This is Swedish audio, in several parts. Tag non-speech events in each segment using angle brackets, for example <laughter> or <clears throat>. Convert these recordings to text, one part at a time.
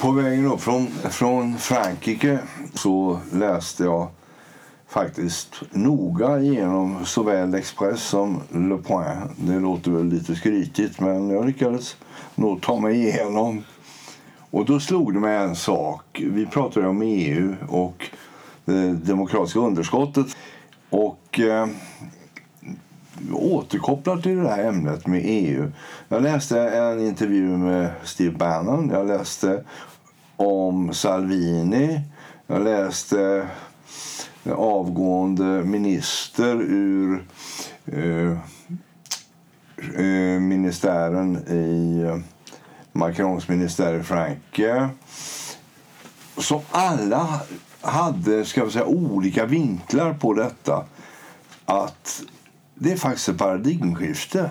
På vägen upp från, från Frankrike så läste jag faktiskt noga igenom såväl Express som Le Point. Det låter väl lite skrytigt, men jag lyckades nog ta mig igenom. Och då slog det mig en sak. Vi pratade om EU och det demokratiska underskottet. Och eh, återkopplar till det här ämnet med EU. Jag läste en intervju med Steve Bannon. Jag läste om Salvini. Jag läste avgående minister ur eh, eh, ministären i Macrons ministär i Frankrike. Som alla hade ska vi säga, olika vinklar på detta. Att det är faktiskt ett paradigmskifte.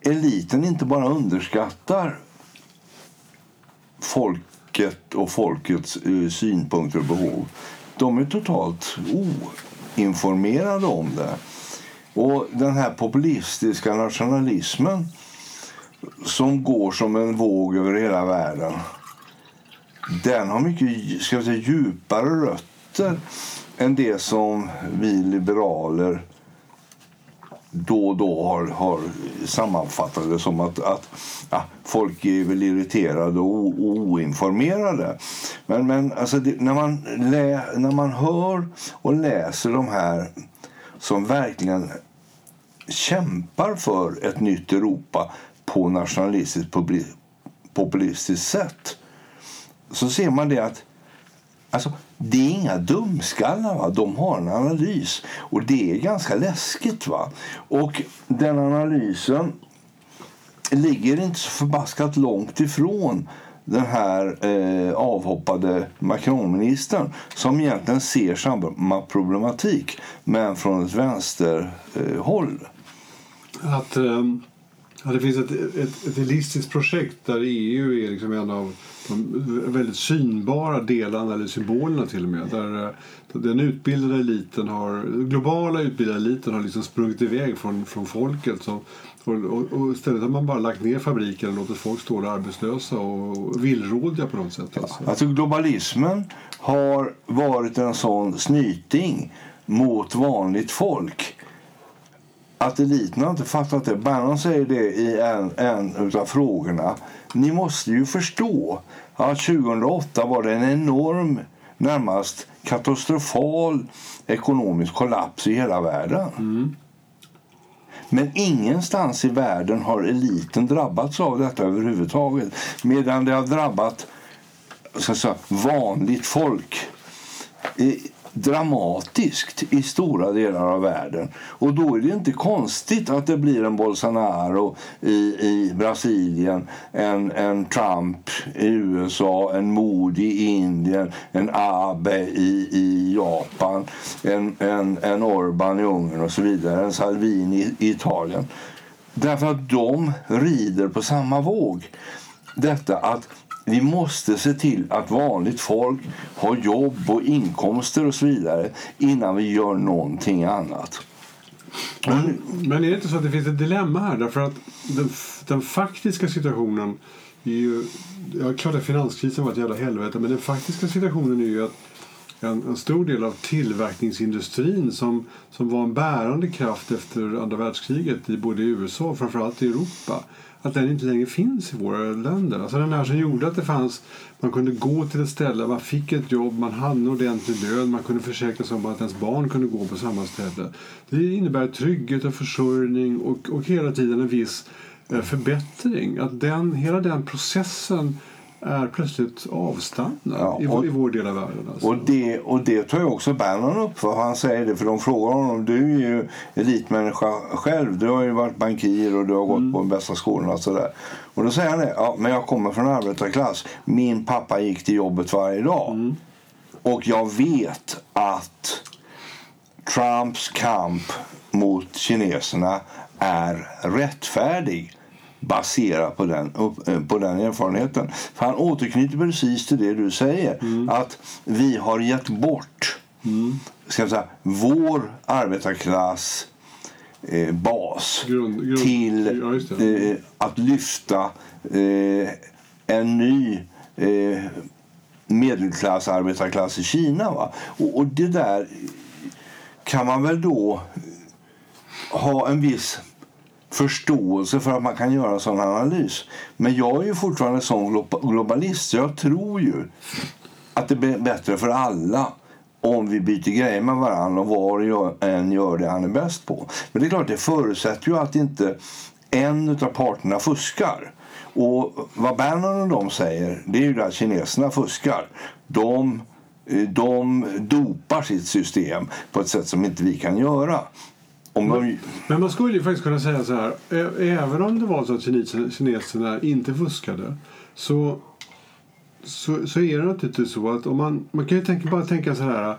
Eliten inte bara underskattar folket och folkets eh, synpunkter och behov. De är totalt oinformerade om det. Och den här populistiska nationalismen som går som en våg över hela världen den har mycket ska säga, djupare rötter än det som vi liberaler då och då har, har sammanfattat det som att, att ja, folk är väl irriterade och, oinformerade. Men, men alltså det, när, man lä, när man hör och läser de här som verkligen kämpar för ett nytt Europa på nationalistiskt populistiskt sätt så ser man det att alltså, det är inga dumskallar. Va? De har en analys. Och det är ganska läskigt. va Och den analysen ligger inte så förbaskat långt ifrån den här eh, avhoppade Macronministern som egentligen ser samma problematik men från ett vänsterhåll. Eh, att, eh, att det finns ett, ett, ett elistiskt projekt där EU är liksom en av de väldigt synbara delarna, eller symbolerna till och med. Där eh, den utbildade eliten har, globala utbildade eliten har liksom sprungit iväg från, från folket. Så, och, och, istället har man bara lagt ner fabriken och låtit folk stå där arbetslösa och villrådiga på något sätt. Alltså. Ja, alltså globalismen har varit en sån snyting mot vanligt folk att eliten har inte fattat det. Bannon säger det i en, en av frågorna. Ni måste ju förstå att 2008 var det en enorm, närmast katastrofal ekonomisk kollaps i hela världen. Mm. Men ingenstans i världen har eliten drabbats av detta överhuvudtaget. Medan det har drabbat så säga, vanligt folk dramatiskt i stora delar av världen. Och då är det inte konstigt att det blir en Bolsonaro i, i Brasilien, en, en Trump i USA, en Modi i Indien, en Abe i, i Japan, en, en, en Orban i Ungern och så vidare, en Salvini i Italien. Därför att de rider på samma våg. Detta att vi måste se till att vanligt folk har jobb och inkomster och så vidare innan vi gör någonting annat. Men, men är det inte så att det finns ett dilemma här? Därför att den, den faktiska situationen är ju... Ja, klart att finanskrisen var ett jävla helvete men den faktiska situationen är ju att en, en, stor del av tillverkningsindustrin som, som var en bärande kraft efter andra världskriget i både USA och framförallt i Europa att den inte längre finns i våra länder. Alltså den här som gjorde att det fanns, man kunde gå till ett ställe, man fick ett jobb, man hade en ordentlig lön, man kunde försäkra sig om att ens barn kunde gå på samma ställe. Det innebär trygghet och försörjning och, och hela tiden en viss eh, förbättring. Att den, hela den processen är plötsligt avstannad ja, i, i vår del av världen. Alltså. Och, det, och det tar ju också Bannon upp. För han säger det, för de frågar honom. Du är ju elitmänniska själv. Du har ju varit bankir och du har gått mm. på de bästa skolorna. Och, sådär. och då säger han det. Ja, men jag kommer från arbetarklass. Min pappa gick till jobbet varje dag. Mm. Och jag vet att Trumps kamp mot kineserna är rättfärdig baserat på den, eh, på den erfarenheten. För han återknyter precis till det du säger. Mm. Att vi har gett bort mm. ska säga, vår arbetarklass eh, bas grund, grund, till ja, eh, att lyfta eh, en ny eh, medelklass, arbetarklass i Kina. Va? Och, och det där kan man väl då ha en viss förståelse för att man kan göra en sån analys. Men jag är ju fortfarande sån globalist så jag tror ju att det blir bättre för alla om vi byter grejer med varandra och var och en gör det han är bäst på. Men det är klart, det förutsätter ju att inte en av parterna fuskar. Och vad Bannon och de säger, det är ju att kineserna fuskar. De, eh, de dopar sitt system på ett sätt som inte vi kan göra. Om de... Men man skulle ju faktiskt kunna säga så här, även om det var så att kineserna inte fuskade så så, så är det naturligtvis så att om man, man kan ju tänka, bara tänka så här.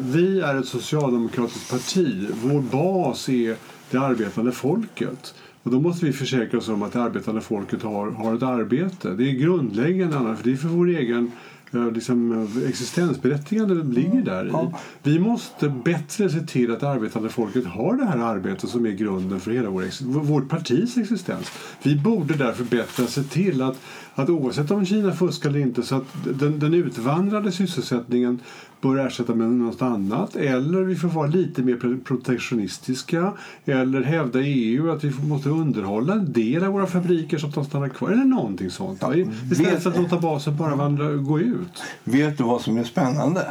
Vi är ett socialdemokratiskt parti. Vår bas är det arbetande folket. Och då måste vi försäkra oss om att det arbetande folket har, har ett arbete. Det är grundläggande, för det är för vår egen liksom, existensberättigande ligger där i. Vi måste bättre se till att arbetande folket har det här arbetet som är grunden för hela vår, vårt partis existens. Vi borde därför bättre se till att, att oavsett om Kina fuskar eller inte så att den, den utvandrade sysselsättningen bör ersätta med något annat eller vi får vara lite mer protektionistiska eller hävda EU att vi måste underhålla en del av våra fabriker så att de stannar kvar eller någonting sånt. Ja, Istället för att låta basen bara vandra, gå ut. Vet du vad som är spännande?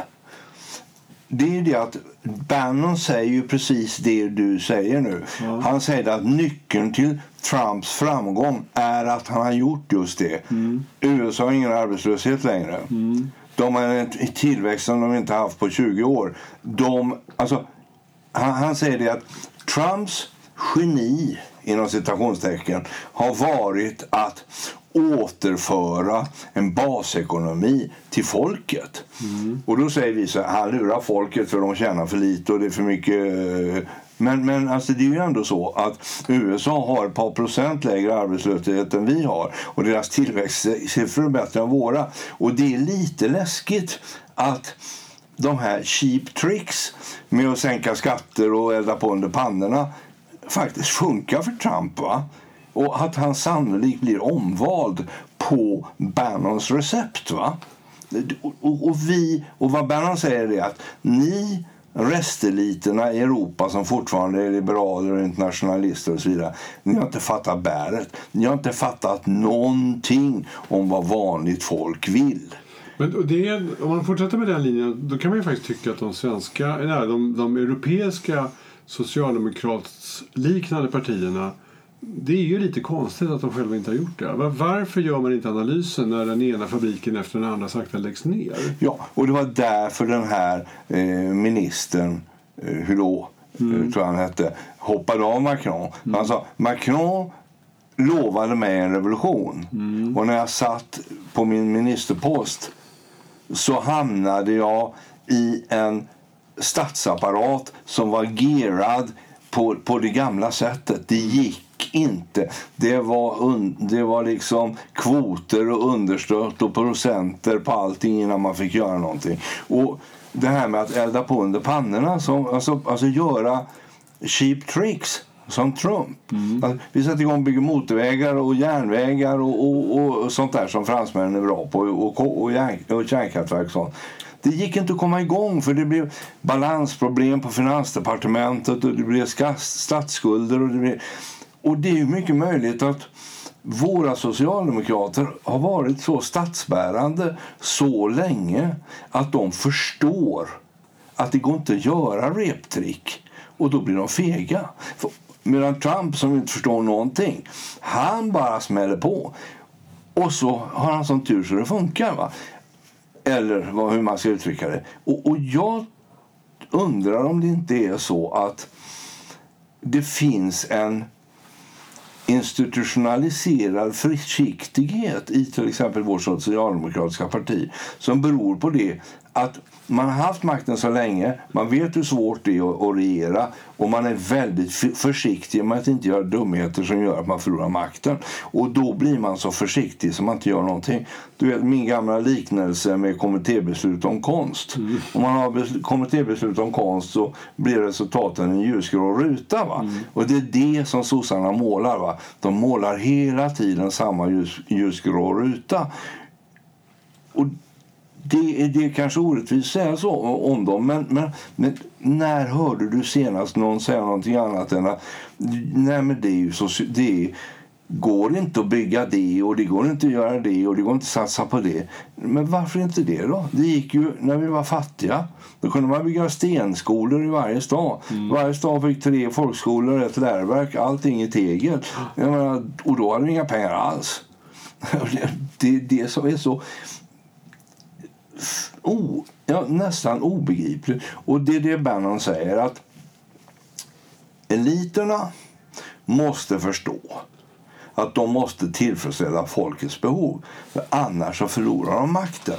Det är det att Bannon säger ju precis det du säger nu. Ja. Han säger att nyckeln till Trumps framgång är att han har gjort just det. Mm. USA har ingen arbetslöshet längre. Mm. De har en tillväxt som de inte haft på 20 år. De, alltså, han, han säger det att Trumps geni inom citationstecken har varit att återföra en basekonomi till folket. Mm. Och då säger vi så här, han lurar folket för de tjänar för lite och det är för mycket eh, men, men alltså det är ju ändå så att USA har ett par procent lägre arbetslöshet än vi har och deras tillväxtsiffror är bättre än våra. Och det är lite läskigt att de här cheap tricks med att sänka skatter och elda på under pannorna faktiskt funkar för Trump. Va? Och att han sannolikt blir omvald på Bannons recept. Va? Och, och, vi, och vad Bannon säger är att ni resteliterna i Europa som fortfarande är liberaler och internationalister och så vidare. Ni har inte fattat bäret. Ni har inte fattat någonting om vad vanligt folk vill. Men det är, om man fortsätter med den linjen då kan man ju faktiskt tycka att de svenska, nej, de, de europeiska socialdemokratsliknande partierna det är ju lite konstigt att de själva inte har gjort det. Varför gör man inte analysen när den ena fabriken efter den andra sakta läggs ner? Ja, och det var därför den här eh, ministern, eh, Hulot, eh, mm. tror han hette, hoppade av Macron. Mm. Han sa Macron lovade mig en revolution. Mm. Och när jag satt på min ministerpost så hamnade jag i en statsapparat som var gerad på, på det gamla sättet. Det gick inte. Det var, un, det var liksom kvoter och understöd och procenter på allting innan man fick göra någonting. Och det här med att elda på under pannorna, som, alltså, alltså göra cheap tricks som Trump. Mm. Alltså, vi sätter igång och bygger motorvägar och järnvägar och, och, och, sånt där som fransmännen är bra på och, och, och, och kärnkraftverk och sånt. Det gick inte att komma igång för det blev balansproblem på finansdepartementet och det blev statsskulder och det blev och det är mycket möjligt att våra socialdemokrater har varit så statsbärande så länge att de förstår att det går inte att göra reptrick och då blir de fega. Medan Trump som inte förstår någonting, han bara smäller på. Och så har han sån tur så det funkar. Va? Eller hur man ska uttrycka det. Och, och jag undrar om det inte är så att det finns en institutionaliserad försiktighet i till exempel vårt socialdemokratiska parti som beror på det att man har haft makten så länge, man vet hur svårt det är att regera och man är väldigt försiktig med att inte göra dumheter som gör att man förlorar makten. Och då blir man så försiktig så man inte gör någonting. Du vet min gamla liknelse med kommittébeslut om konst. Mm. Om man har kommittébeslut om konst så blir resultaten en ljusgrå ruta. Va? Mm. Och det är det som sossarna målar. Va? De målar hela tiden samma ljus, ljusgrå ruta. och det, det är kanske orättvist att säga så om dem, men, men, men, när hörde du senast någon säga någonting annat än att nej men det är ju så, det går inte att bygga det och det går inte att göra det och det går inte att satsa på det. Men varför inte det då? Det gick ju när vi var fattiga. Då kunde man bygga stenskolor i varje stad. Mm. Varje stad fick tre folkskolor, ett läroverk, allting i tegel. Menar, och då hade vi inga pengar alls. <laughs> Det är det som är så oh, ja, nästan obegripligt. Och det är det Bannon säger att eliterna måste förstå att de måste tillfredsställa folkets behov. För annars så förlorar de makten.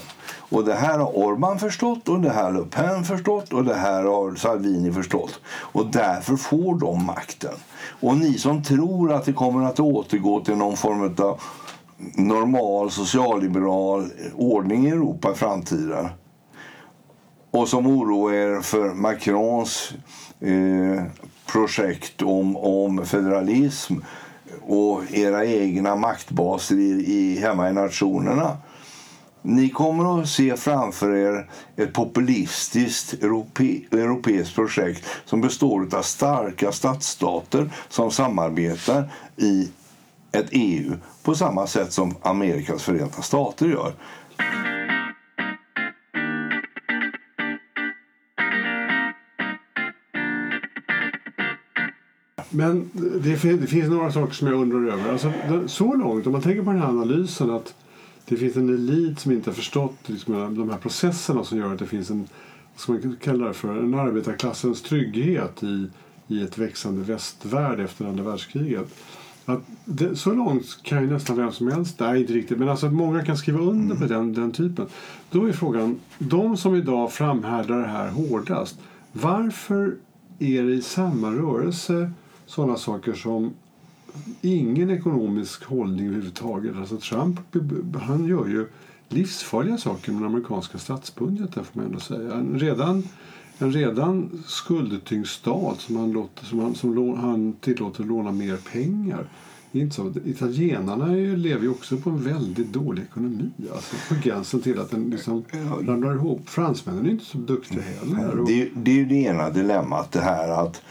Och det här har Orban förstått och det här har Le Pen förstått och det här har Salvini förstått. Och därför får de makten. Och ni som tror att det kommer att återgå till någon form av normal socialliberal ordning i Europa i framtiden och som oroar er för Macrons eh, projekt om, om federalism och era egna maktbaser i, i, hemma i nationerna. Ni kommer att se framför er ett populistiskt europe, europeiskt projekt som består av starka stadsstater som samarbetar i ett EU på samma sätt som Amerikas förenta stater gör. Men det, det, finns några saker som jag undrar över. Alltså, så långt, om man tänker på den här analysen att det finns en elit som inte har förstått liksom, de här processerna som gör att det finns en, ska man kalla det för, en arbetarklassens trygghet i, i ett växande västvärld efter andra världskriget. Att det, så långt kan ju nästan vem som helst, nej inte riktigt, men alltså många kan skriva under på den, den typen. Då är frågan, de som idag framhärdar det här hårdast, varför är det i samma rörelse sådana saker som ingen ekonomisk hållning överhuvudtaget. Alltså Trump han gör ju livsfarliga saker med den amerikanska statsbudgeten får man ändå säga. Redan, en redan skuldtyngd stat som han, låter, som han, som han tillåter låna mer pengar. inte så. Italienarna ju, lever ju också på en väldigt dålig ekonomi. Alltså på gränsen till att den liksom ramlar ihop. Fransmännen är inte så duktiga heller. Det, det är ju det ena dilemmat det här att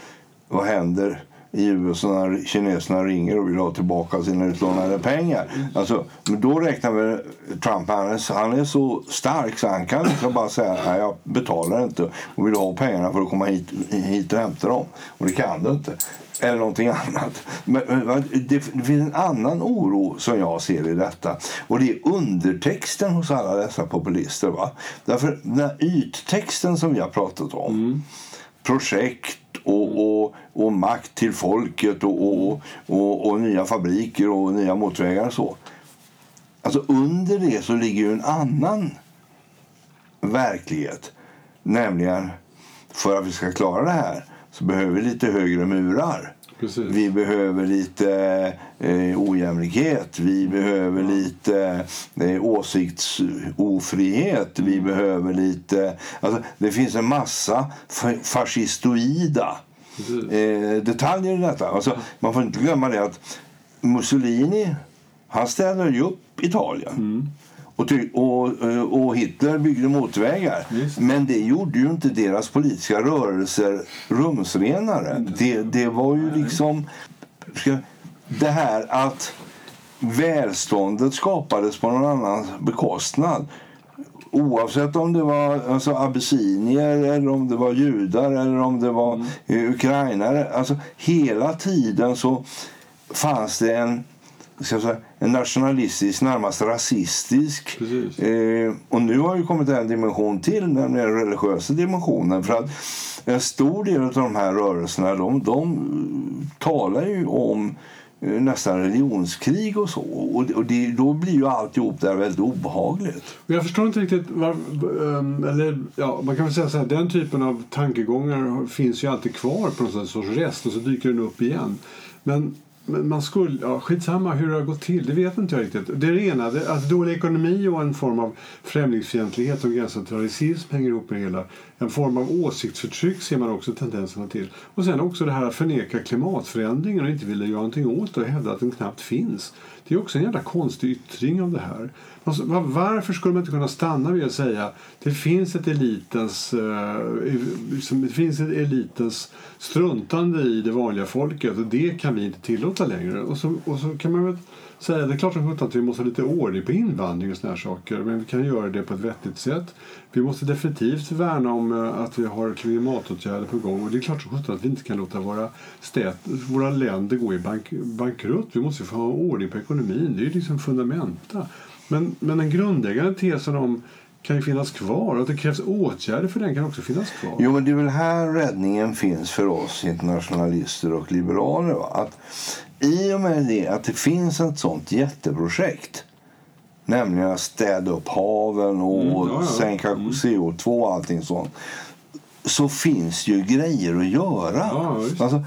vad händer i USA när kineserna ringer och vill ha tillbaka sina utlånade pengar. Alltså, men då räknar vi Trump, han är, han är så stark så han kan liksom bara säga nej jag betalar inte och vill ha pengarna för att komma hit, hit och hämta dem. Och det kan du inte. Eller någonting <laughs> annat. Men, det, det finns en annan oro som jag ser i detta. Och det är undertexten hos alla dessa populister. Va? Därför den här yttexten som vi har pratat om. Mm. Projekt och, och, och makt till folket och, och, och, och, nya fabriker och nya motorvägar och så. Alltså under det så ligger ju en annan verklighet. Nämligen, för att vi ska klara det här så behöver vi lite högre murar. Precis. Vi behöver lite eh, ojämlikhet. Vi behöver lite eh, åsiktsofrihet. Vi behöver lite... Alltså, det finns en massa fascistoida eh, detaljer i detta. Alltså, man får inte glömma det att Mussolini han ställde ju upp Italien. Mm. Och, och, eh, och, Hitler byggde motorvägar. Just. Men det gjorde ju inte deras politiska rörelser rumsrenare. Det, det var ju liksom... Det här att välståndet skapades på någon annans bekostnad oavsett om det var alltså, abyssinier eller om det var judar eller om det var mm. ukrainare. Alltså, hela tiden så fanns det en ska säga, en nationalistisk, närmast rasistisk. Eh, och nu har ju kommit en dimension till, den religiösa dimensionen. För att en stor del av de här rörelserna de, de talar ju om eh, nästan religionskrig och så. Och, och det, då blir ju alltihop där väldigt obehagligt. Jag förstår inte riktigt var, ehm, eller ja, man kan väl säga så här, den typen av tankegångar finns ju alltid kvar på något sorts rest och så dyker den upp igen. Men man skulle, ja, skitsamma hur det har gått till, det vet inte jag riktigt. Det ena, det, alltså dålig ekonomi och en form av främlingsfientlighet och gränsar till rasism hänger ihop med det hela. En form av åsiktsförtryck ser man också tendenserna till. Och sen också det här att förneka klimatförändringen och inte vilja göra någonting åt det och hävda att den knappt finns det är också en jävla konstig yttring av det här. Alltså, varför skulle man inte kunna stanna vid att säga det finns ett elitens, eh, liksom, det finns ett elitens struntande i det vanliga folket och det kan vi inte tillåta längre. Och så, och så kan man väl säga, det är klart som att vi måste ha lite ordning på invandring och såna här saker men vi kan göra det på ett vettigt sätt. Vi måste definitivt värna om eh, att vi har klimatåtgärder på gång och det är klart som att vi inte kan låta våra, stät, våra länder gå i bank, bankrutt. Vi måste få ha ordning på ekonomin, det är ju liksom fundamenta. Men, men den grundläggande tesen om kan ju finnas kvar och att det krävs åtgärder för den kan också finnas kvar. Jo, men det är väl här räddningen finns för oss internationalister och liberaler. Va? Att i och med det att det finns ett sånt jätteprojekt nämligen att städa upp haven och mm, ja, ja. sänka mm. CO2 och allting sånt så finns ju grejer att göra. Ja, alltså,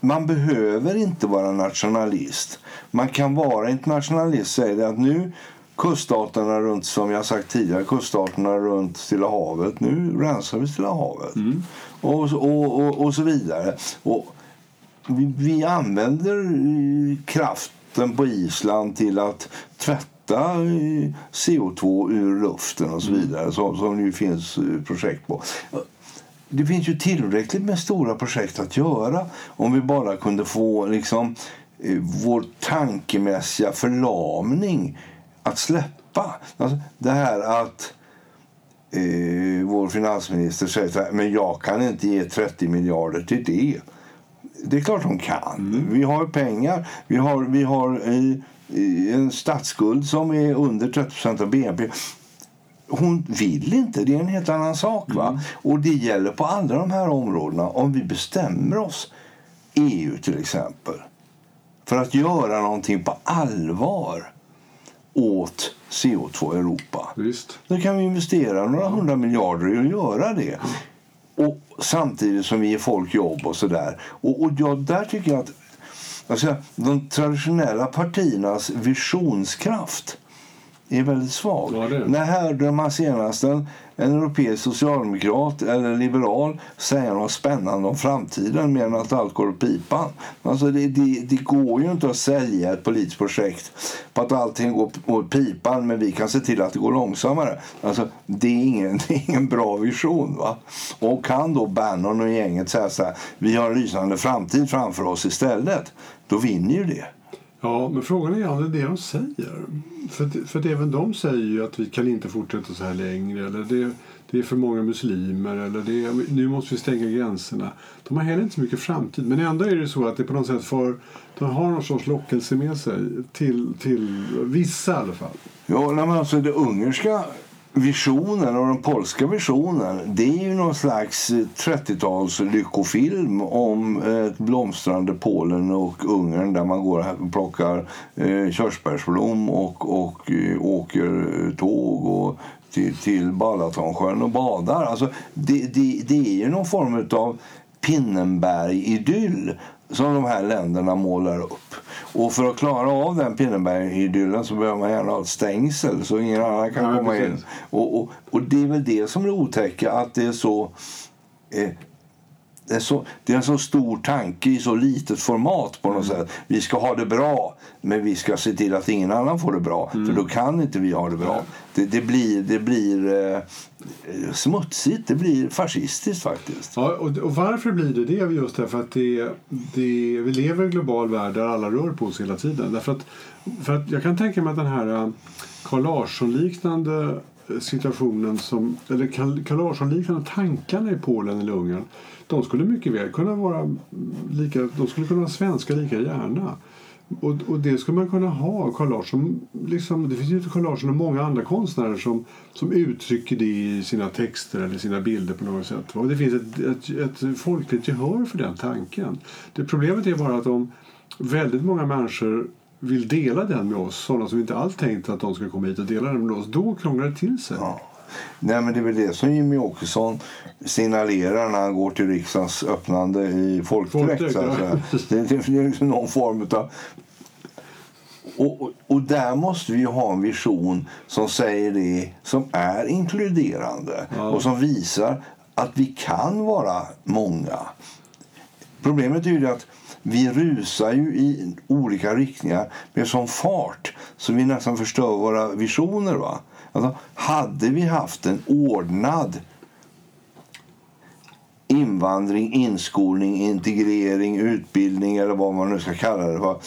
man behöver inte vara nationalist. Man kan vara internationalist. Säger att nu kuststaterna runt, som jag sagt tidigare, kuststaterna runt Stilla havet. Nu rensar vi Stilla havet. Mm. Och, och, och, och, så vidare. Och vi, använder kraften på Island till att tvätta CO2 ur luften och så mm. vidare, som, som det finns projekt på. Det finns ju tillräckligt med stora projekt att göra om vi bara kunde få liksom, vår tankemässiga förlamning att släppa. Alltså, det här att eh, vår finansminister säger så här, men jag kan inte ge 30 miljarder till det. Det är klart hon kan. Mm. Vi har pengar. Vi har, vi har en statsskuld som är under 30% av BNP. Hon vill inte. Det är en helt annan sak. va? Mm. Och Det gäller på alla de här områdena. Om vi bestämmer oss, EU till exempel för att göra någonting på allvar åt CO2 Europa. Visst. Då kan vi investera några hundra miljarder i att göra det. Och samtidigt som vi ger folk jobb och sådär. Och, och jag, där tycker jag att alltså, de traditionella partiernas visionskraft är väldigt svag. Ja, När hörde man senast en, en europeisk socialdemokrat eller liberal säga något spännande om framtiden mer än att allt går åt pipan? Alltså det, det, det, går ju inte att sälja ett politiskt projekt på att allting går åt pipan men vi kan se till att det går långsammare. Alltså, det, är ingen, <laughs> det är ingen bra vision. Va? Och kan då Bannon och gänget säga så här, vi har en lysande framtid framför oss istället, då vinner ju det. Ja, men frågan är om det är det de säger. För, för även de säger ju att vi kan inte fortsätta så här längre. Eller det, det är för många muslimer. Eller det, nu måste vi stänga gränserna. De har heller inte så mycket framtid. Men ändå är det så att det på något sätt för, de har någon sorts lockelse med sig. Till, till vissa i alla fall. Ja, men alltså det ungerska visionen och den polska visionen det är ju någon slags eh, 30-tals lyckofilm om eh, ett blomstrande Polen och Ungern där man går och plockar eh, körsbärsblom och, och eh, åker tåg och till, till Balatonsjön och badar. Alltså, det, det, det är ju någon form av Pinnenberg-idyll som de här länderna målar upp. Och för att klara av den Pinneberg-idyllen så behöver man gärna ha ett stängsel så ingen annan kan ja, komma precis. in. Och, och, och, det är väl det som är otäcka, att det är så... Eh, det är, så, det är en så stor tanke i så litet format på något mm. sätt. Vi ska ha det bra, men vi ska se till att ingen annan får det bra. Mm. För då kan inte vi ha det bra. Det, det blir, det blir eh, smutsigt, det blir fascistiskt faktiskt. Ja, och, och varför blir det det? Just därför att det, det, vi lever i en global värld där alla rör på sig hela tiden. Därför att, för att jag kan tänka mig att den här eh, Carl Larsson-liknande situationen som, eller Carl Larsson-liknande tankarna i Polen eller Ungern de skulle mycket väl kunna vara lika, de skulle kunna vara svenska lika gärna. Och, och det skulle man kunna ha. Carl Larsson, liksom, det finns ju Carl Larsson och många andra konstnärer som, som uttrycker det i sina texter eller sina bilder på något sätt. Och det finns ett, ett, ett folkligt gehör för den tanken. Det Problemet är bara att om väldigt många människor vill dela den med oss, sådana som inte alls tänkt att de ska komma hit och dela den med oss, då krånglar det till sig. Ja. Nej, men det är väl det som Jimmy Åkesson signalerar när han går till riksdagens öppnande i folkdräkt. Det, är liksom någon form av... Och, och, där måste vi ha en vision som säger det, som är inkluderande ja. och som visar att vi kan vara många. Problemet är ju att vi rusar ju i olika riktningar med sån fart så vi nästan förstör våra visioner. Va? Alltså, hade vi haft en ordnad invandring, inskolning, integrering, utbildning eller vad man nu ska kalla det va?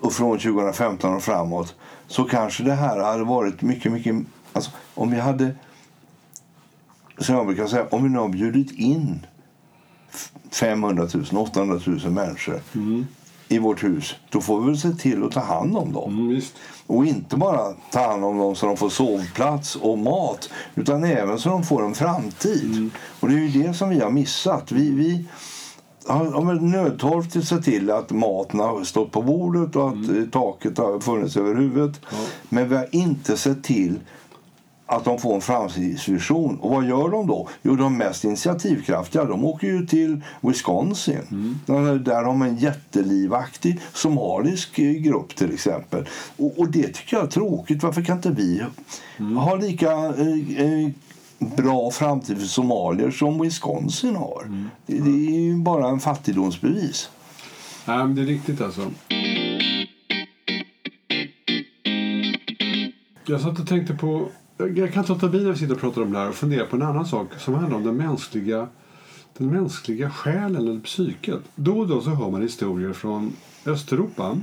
och från 2015 och framåt så kanske det här hade varit mycket, mycket... Alltså, om vi hade... Som jag brukar säga, om vi nu har bjudit in 500 000, 800 000 människor mm i vårt hus då får vi se till att ta hand om dem. Mm, och inte bara ta hand om dem så de får sovplats och mat utan även så de får en framtid. Mm. Och det är ju det som vi har missat. Vi, vi har nödtorftigt sett till att maten har stått på bordet och att mm. taket har funnits över huvudet. Ja. Men vi har inte sett till att de får en framtidsvision. Och vad gör de då? Jo, de mest initiativkraftiga de åker ju till Wisconsin. Mm. Där, har de en jättelivaktig somalisk eh, grupp till exempel. Och, och, det tycker jag är tråkigt. Varför kan inte vi mm. ha lika eh, eh, bra framtid för somalier som Wisconsin har? Mm. Det, det, är ju bara en fattigdomsbevis. Nej, men det är riktigt alltså. Jag satt och tänkte på jag kan inte låta bli när vi sitter och pratar om det här och fundera på en annan sak som handlar om den mänskliga, den mänskliga själen eller psyket. Då och då så hör man historier från Östeuropa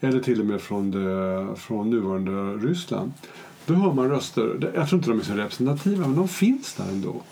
eller till och med från, det, från nuvarande Ryssland. Då hör man röster, jag tror inte de är så representativa, men de finns där ändå.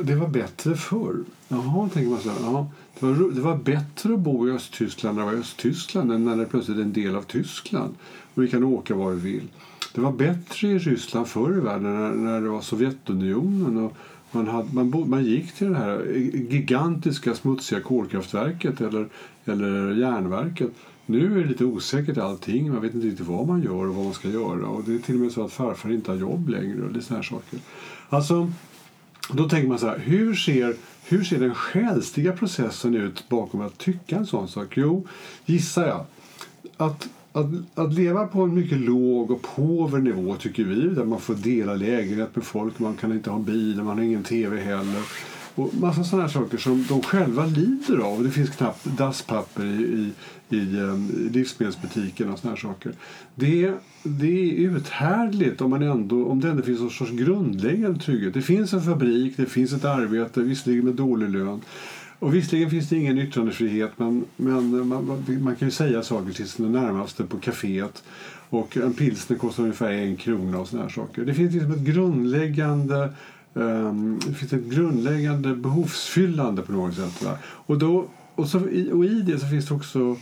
Det var bättre förr. Jaha, tänker man så här, jaha, det, var, det var bättre att bo i Östtyskland när det var Östtyskland än när det plötsligt är en del av Tyskland. Och vi kan åka var vi vill. Det var bättre i Ryssland förr i världen när, när det var Sovjetunionen. Och man, hade, man, man gick till det här gigantiska smutsiga kolkraftverket eller, eller järnverket. Nu är det lite osäkert allting. Man vet inte riktigt vad man gör och vad man ska göra. Och det är till och med så att farfar inte har jobb längre. Och det här saker. Alltså, då tänker man så här, hur ser, hur ser den själsliga processen ut bakom att tycka en sån sak? Jo, gissar jag, att att, att leva på en mycket låg och påver nivå tycker vi, där man får dela lägenhet med folk, man kan inte ha bil, man har ingen tv heller. Och massa sådana saker som de själva lider av. Det finns knappt dasspapper i, i, i, i livsmedelsbutiken och sådana saker. Det, det är uthärdligt om, man ändå, om det ändå finns någon sorts grundläggande trygghet. Det finns en fabrik, det finns ett arbete, visserligen med dålig lön. Och visserligen finns det ingen yttrandefrihet men, men man, man, kan ju säga saker till sina närmaste på kaféet. Och en pilsner kostar ungefär en krona och såna här saker. Det finns liksom ett grundläggande um, det finns ett grundläggande behovsfyllande på något sätt. Va? Och, då, och, så, och i det så finns det också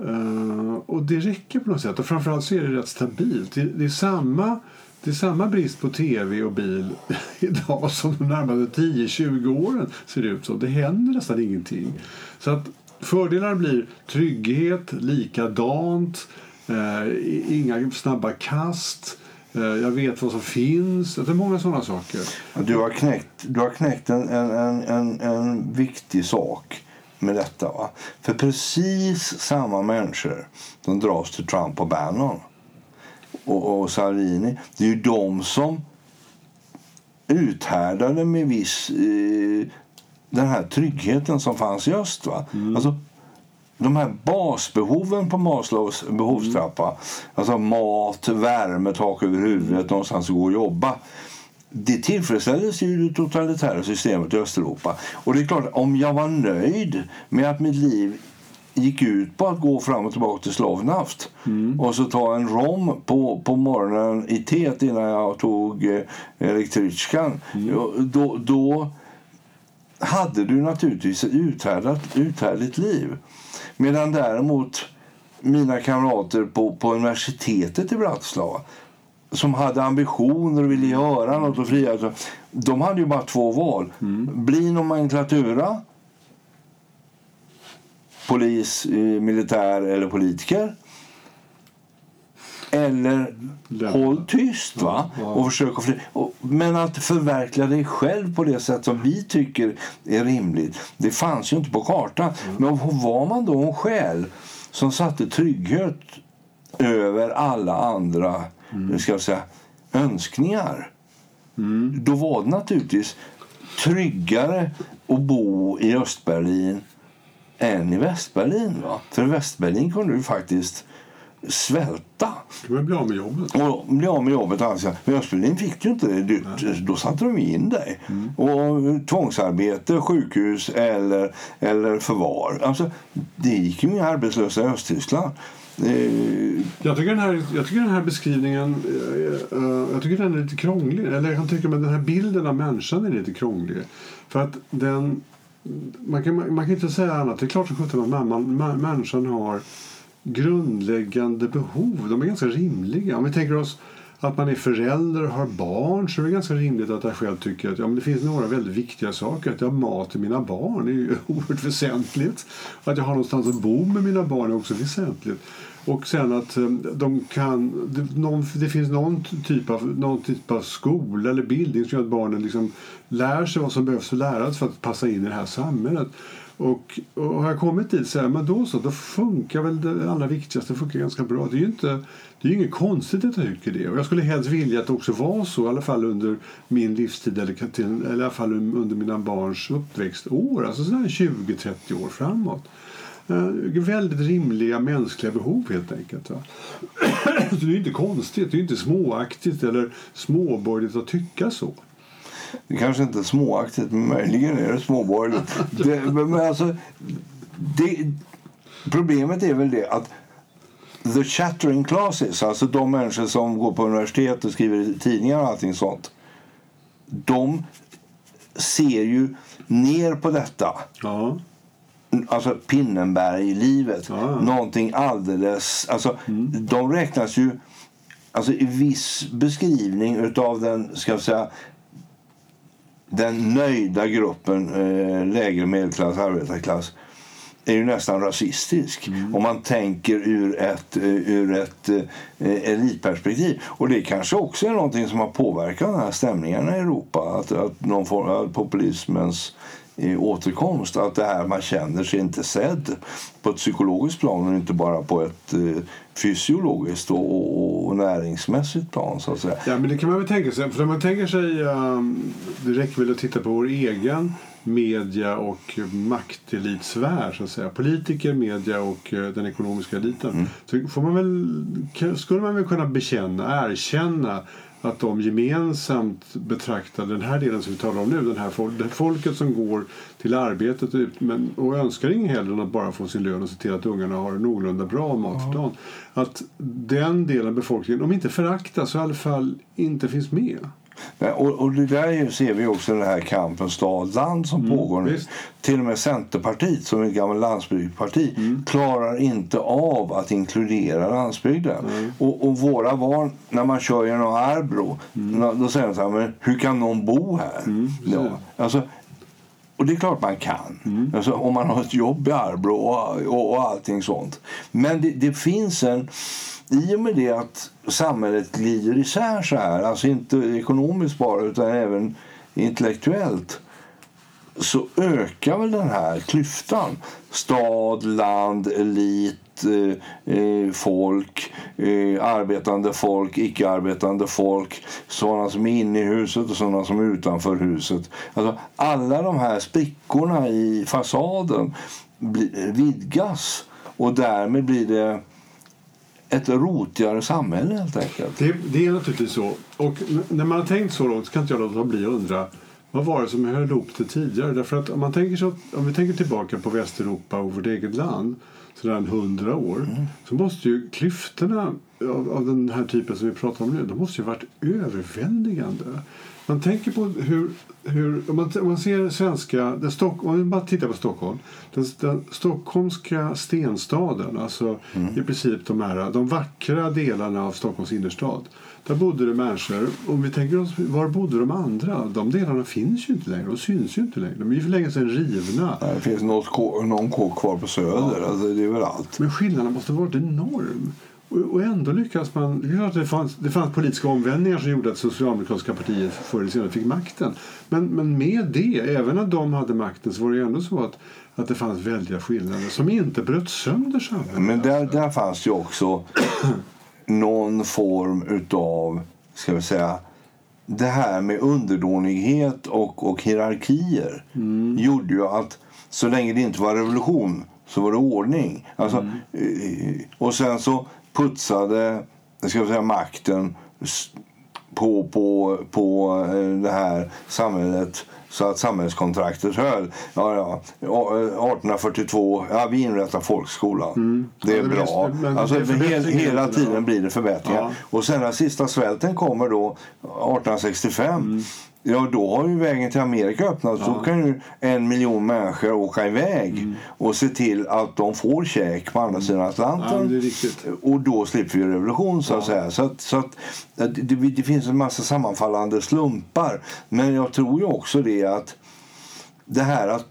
uh, och det räcker på något sätt. Och framförallt så är det rätt stabilt. Det, det är samma det är samma brist på tv och bil <laughs> idag som de närmaste 10-20 åren ser det ut så. Det händer nästan ingenting. Så att fördelar blir trygghet, likadant, eh, inga snabba kast. Eh, jag vet vad som finns. Det är många sådana saker. Du har knäckt, du har knäckt en, en, en, en viktig sak med detta. Va? För precis samma människor som dras till Trump och Bannon och, och Salvini. Det är ju de som uthärdade med viss eh, den här tryggheten som fanns i öst. Va? Mm. Alltså, de här basbehoven på Maslows behovstrappa, mm. alltså mat, värme, tak över huvudet, någonstans att gå och jobba det tillfredsställdes i det totalitära systemet i Östeuropa. Och det är klart, om jag var nöjd med att mitt liv gick ut på att gå fram och tillbaka till Slovnaft mm. och så ta en rom på, på morgonen i teet innan jag tog eh. Mm. Då, då hade du naturligtvis ett uthärdat, uthärdigt liv. Medan däremot mina kamrater på, på universitetet i Bratislava som hade ambitioner och ville göra något och fria, de hade ju bara två val. Mm. Bli nomenklatura polis, militär eller politiker. Eller håll tyst va? och försök att fly. Men att förverkliga dig själv på det sätt som vi tycker är rimligt, det fanns ju inte på kartan. Mm. Men var man då en själ som satte trygghet över alla andra mm. ska jag säga, önskningar mm. då var det naturligtvis tryggare att bo i Östberlin än i Västberlin. Va? För i Västberlin kunde du faktiskt svälta. Du bli av med jobbet. Och bli av med jobbet. Alltså. Men Östberlin fick du inte det. Då satte de in dig. Mm. Och tvångsarbete, sjukhus eller, eller förvar. Alltså, det gick ju med arbetslösa i Östtyskland. Jag tycker den här, jag tycker den här beskrivningen eh, eh, jag tycker den är lite krånglig. Eller jag kan tycka att den här bilden av människan är lite krånglig. För att den, man, kan, man kan inte säga annat. Det är klart att man, man, människan har grundläggande behov. De är ganska rimliga. Om vi tänker oss att man är förälder och har barn så är det ganska rimligt att jag själv tycker att ja, men det finns några väldigt viktiga saker. Att jag har mat till mina barn är ju <laughs> oerhört väsentligt. Att jag har någonstans att bo med mina barn är också väsentligt. Och sen att eh, de kan, det, någon, det finns någon typ, av, någon typ av skola eller bildning som gör att barnen liksom lär sig vad som behövs för läras för att passa in i det här samhället. Och, och har jag kommit dit så här, men då så, då funkar väl det allra viktigaste funkar ganska bra. Det är ju inte, det är inget konstigt att jag tycker det. Och jag skulle helst vilja att det också var så, i alla fall under min livstid eller, till, eller i alla fall under mina barns uppväxtår, alltså 20-30 år framåt. Uh, väldigt rimliga mänskliga behov helt enkelt. Va? <clears throat> så det är inte konstigt, det är inte småaktigt eller småborgerligt att tycka så. Det kanske inte är småaktigt, men möjligen är det småborgerligt. <laughs> det, men alltså, det, problemet är väl det att the chattering classes, alltså de människor som går på universitet och skriver tidningar och allting sånt. De ser ju ner på detta. Ja. Alltså Pinnenberg-livet. Ja. Någonting alldeles... Alltså, mm. De räknas ju alltså, i viss beskrivning av den ska jag säga, den nöjda gruppen eh, lägre medelklass, arbetarklass är ju nästan rasistisk mm. om man tänker ur ett, eh, ur ett eh, elitperspektiv. Och det kanske också är någonting som har påverkat de här stämningarna i Europa. Att, att någon form av populismens återkomst. Att det här man känner sig inte sedd på ett psykologiskt plan och inte bara på ett eh, fysiologiskt och, och, och, näringsmässigt plan. Så att säga. Ja, men det kan man väl tänka sig. För när man tänker sig, um, det räcker väl att titta på vår egen media och maktelitsfär, så att säga. Politiker, media och uh, den ekonomiska eliten. Mm. Så får man väl, skulle man väl kunna bekänna, erkänna att de gemensamt betraktar den här delen som vi talar om nu, den här folk, folket som går till arbetet ut, men, och önskar inget hellre än att bara få sin lön och se till att ungarna har någorlunda bra mat för dagen. Att den delen av befolkningen, om inte föraktas, så i alla fall inte finns med. Och, och det där ser vi också den här kampen stad-land som mm, pågår nu. Visst. Till och med Centerpartiet, som är ett gammalt landsbygdsparti, mm. klarar inte av att inkludera landsbygden. Mm. Och, och, våra barn, när man kör genom Arbro, mm. då säger de så här, men hur kan någon bo här? Mm, ja, alltså, och det är klart man kan. Mm. Alltså, om man har ett jobb i Arbro och, och, och allting sånt. Men det, det finns en i och med det att samhället glider isär så här, alltså inte ekonomiskt bara utan även intellektuellt så ökar väl den här klyftan. Stad, land, elit, eh, eh folk, eh, arbetande folk, icke-arbetande folk sådana som är inne i huset och sådana som är utanför huset. Alltså, alla de här sprickorna i fasaden vidgas och därmed blir det ett rotigare samhälle helt enkelt. Det, det, är naturligtvis så. Och när man har tänkt så långt så kan inte jag låta bli att undra vad var det som höll ihop det tidigare? Därför att om, man tänker så, om vi tänker tillbaka på Västeuropa och vårt eget land sådär hundra år mm. så måste ju klyftorna av, av, den här typen som vi pratar om nu de måste ju varit överväldigande. Man tänker på hur, hur om, man, om man ser svenska, den Stock, om man bara tittar på Stockholm, den, den stockholmska stenstaden, alltså mm. i princip de här, de vackra delarna av Stockholms innerstad. Där bodde det människor. Om vi tänker oss, var bodde de andra? De delarna finns ju inte längre. De syns ju inte längre. De är ju för länge sedan rivna. Det finns något, någon kåk kvar på Söder. Ja. Alltså, det är väl allt. Men skillnaden måste ha varit enorm. Och ändå lyckas man... Det, fanns, det fanns politiska omvändningar som gjorde att Socialdemokratiska partiet förr eller senare fick makten. Men, men med det, även när de hade makten, så var det ändå så att, att det fanns väldiga skillnader som inte bröt sönder samhället. Men där, där fanns ju också <clears throat> någon form utav, ska vi säga, det här med underdånighet och, och hierarkier mm. gjorde ju att så länge det inte var revolution så var det ordning. Alltså, Mm. eh, Och sen så putsade ska jag säga, makten på, på, på eh, det här samhället så att samhällskontraktet höll. Ja, ja. Ja, eh, 1842, ja, vi inrättar folkskolan. Det är Mm. Ja, det bra. men alltså, det är hela tiden. blir det förbättringar. Ja. Och sen när sista svälten kommer då 1865 Mm. Ja, då har ju vägen till Amerika öppnats. Då kan ju en miljon människor åka iväg Mm. och se till att de får käk på andra sidan Ja, Atlanten. riktigt. Och då slipper vi revolution så att säga. Så, att, så att det, det finns en massa sammanfallande slumpar. Men jag tror ju också det att det här att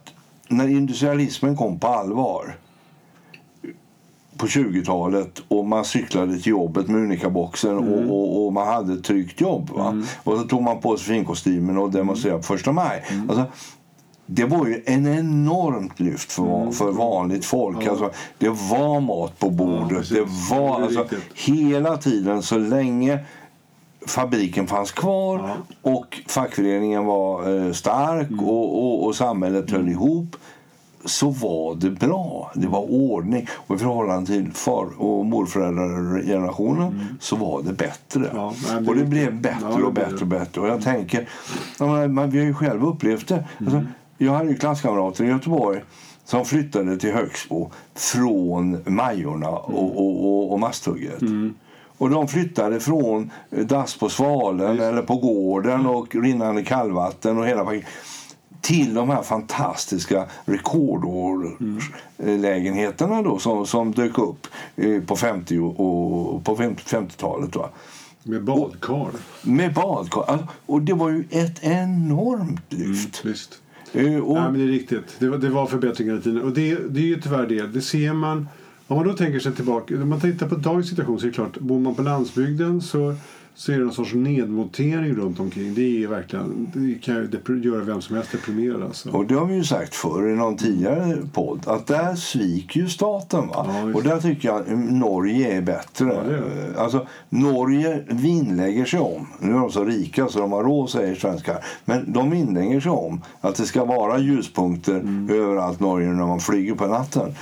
när industrialismen kom på allvar på 20-talet och man cyklade till jobbet med Unica-boxen och, och, och man hade ett tryggt jobb. Va? Och så tog man på sig finkostymen och demonstrerade på första maj. Alltså, det var ju en enormt lyft för, för vanligt folk. Alltså, det var mat på bordet. precis. det var Det alltså, hela tiden så länge fabriken fanns kvar och fackföreningen var eh, stark Mm. och, och, och samhället höll ihop så var det bra. Det var ordning. Och i förhållande till far och morföräldragenerationen så var det bättre. Mm. Ja, det och det blev bättre Ja, och bättre och bättre. Och jag tänker, man, vi har ju själva upplevt det. Alltså, Mm. jag hade ju klasskamrater i Göteborg som flyttade till Högsbo från Majorna och, och, och, och Masthugget. Mm. Och de flyttade från dass på Svalen eller på gården och rinnande kallvatten och hela paketet till de här fantastiska rekordårslägenheterna då som, som dök upp eh, på 50 och, och på 50-talet. Va? Med badkar. Med badkar. Alltså, Och det var ju ett enormt lyft. Visst. Eh, och, Ja, men det är riktigt. Det var, det var förbättringar i tiden. Och det, det är ju tyvärr det. Det ser man. Om man då tänker sig tillbaka. Om man tittar på dagens situation så är det klart. Bor man på landsbygden så, så är det en sorts nedmontering runt omkring. Det är verkligen. Det kan ju göra vem som helst deprimerad. Alltså. Och det har vi ju sagt förr i någon tidigare podd att där sviker ju staten. Va? Ja, och där tycker jag att Norge är bättre. Ja, det är Alltså, Norge vinnlägger sig om, nu är de så rika så de har råd säger svenskar, men de vinnlägger sig om att det ska vara ljuspunkter Mm. överallt Norge när man flyger på natten.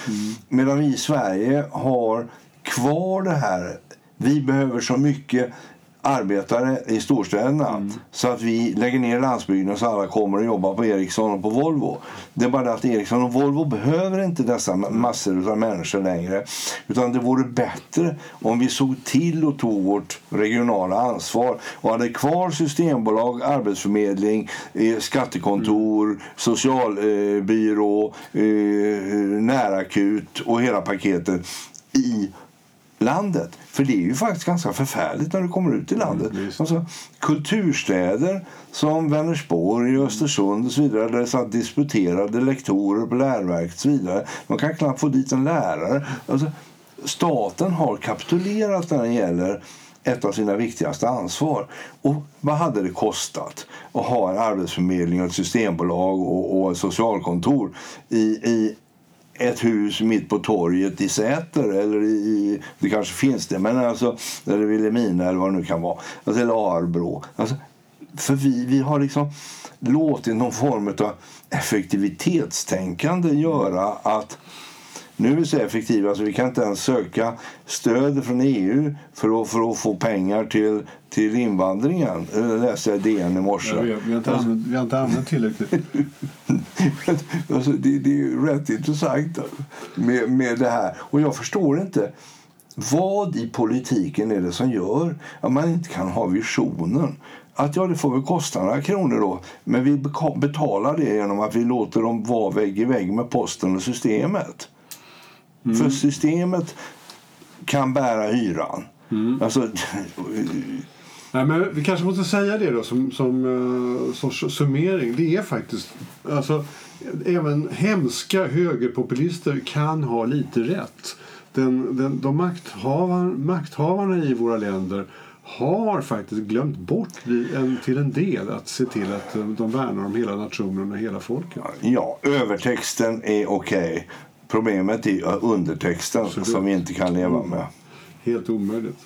Medan vi i Sverige har kvar det här, vi behöver så mycket arbetare i storstäderna Mm. så att vi lägger ner landsbygden så alla kommer och jobbar på Ericsson och på Volvo. Det är bara det att Ericsson och Volvo behöver inte dessa ma- massor av människor längre. Utan det vore bättre om vi såg till och tog vårt regionala ansvar och hade kvar systembolag, arbetsförmedling, eh, skattekontor, socialbyrå, eh, närakut och hela paketet i landet. För det är ju faktiskt ganska förfärligt när du kommer ut i landet. visst. alltså, kulturstäder som Vänersborg, Östersund och så vidare där det satt disputerade lektorer på läroverket och så vidare. Man kan knappt få dit en lärare. Alltså, staten har kapitulerat när det gäller ett av sina viktigaste ansvar. Och vad hade det kostat att ha en arbetsförmedling, och ett systembolag och, och ett socialkontor i, i ett hus mitt på torget i Säter eller i, det kanske finns det, men alltså eller Vilhelmina eller vad det nu kan vara, alltså, eller Arbro. Alltså, för vi, vi har liksom låtit någon form av effektivitetstänkande göra att nu är vi så effektiva så vi kan inte ens söka stöd från EU för att, för att få pengar till, till invandringen. Det läste jag i DN i morse. Jag vet, vi, har inte använt, vi har inte använt tillräckligt. <laughs> alltså, det, det är ju rätt intressant med, med det här. Och jag förstår inte vad i politiken är det som gör att man inte kan ha visionen. Att ja, det får väl kosta några kronor då, men vi betalar det genom att vi låter dem vara vägg i vägg med posten och systemet. För systemet kan bära hyran. Alltså, Nej, men vi kanske måste säga det då som, som uh, sorts summering. Det är faktiskt... Alltså, även hemska högerpopulister kan ha lite rätt. Den, den, de makthavar, makthavarna i våra länder har faktiskt glömt bort en, till en del att se till att eh, de värnar om hela nationen och hela folket. ja, övertexten är okej. Problemet är undertexten Absolut. som vi inte kan leva med. Helt omöjligt.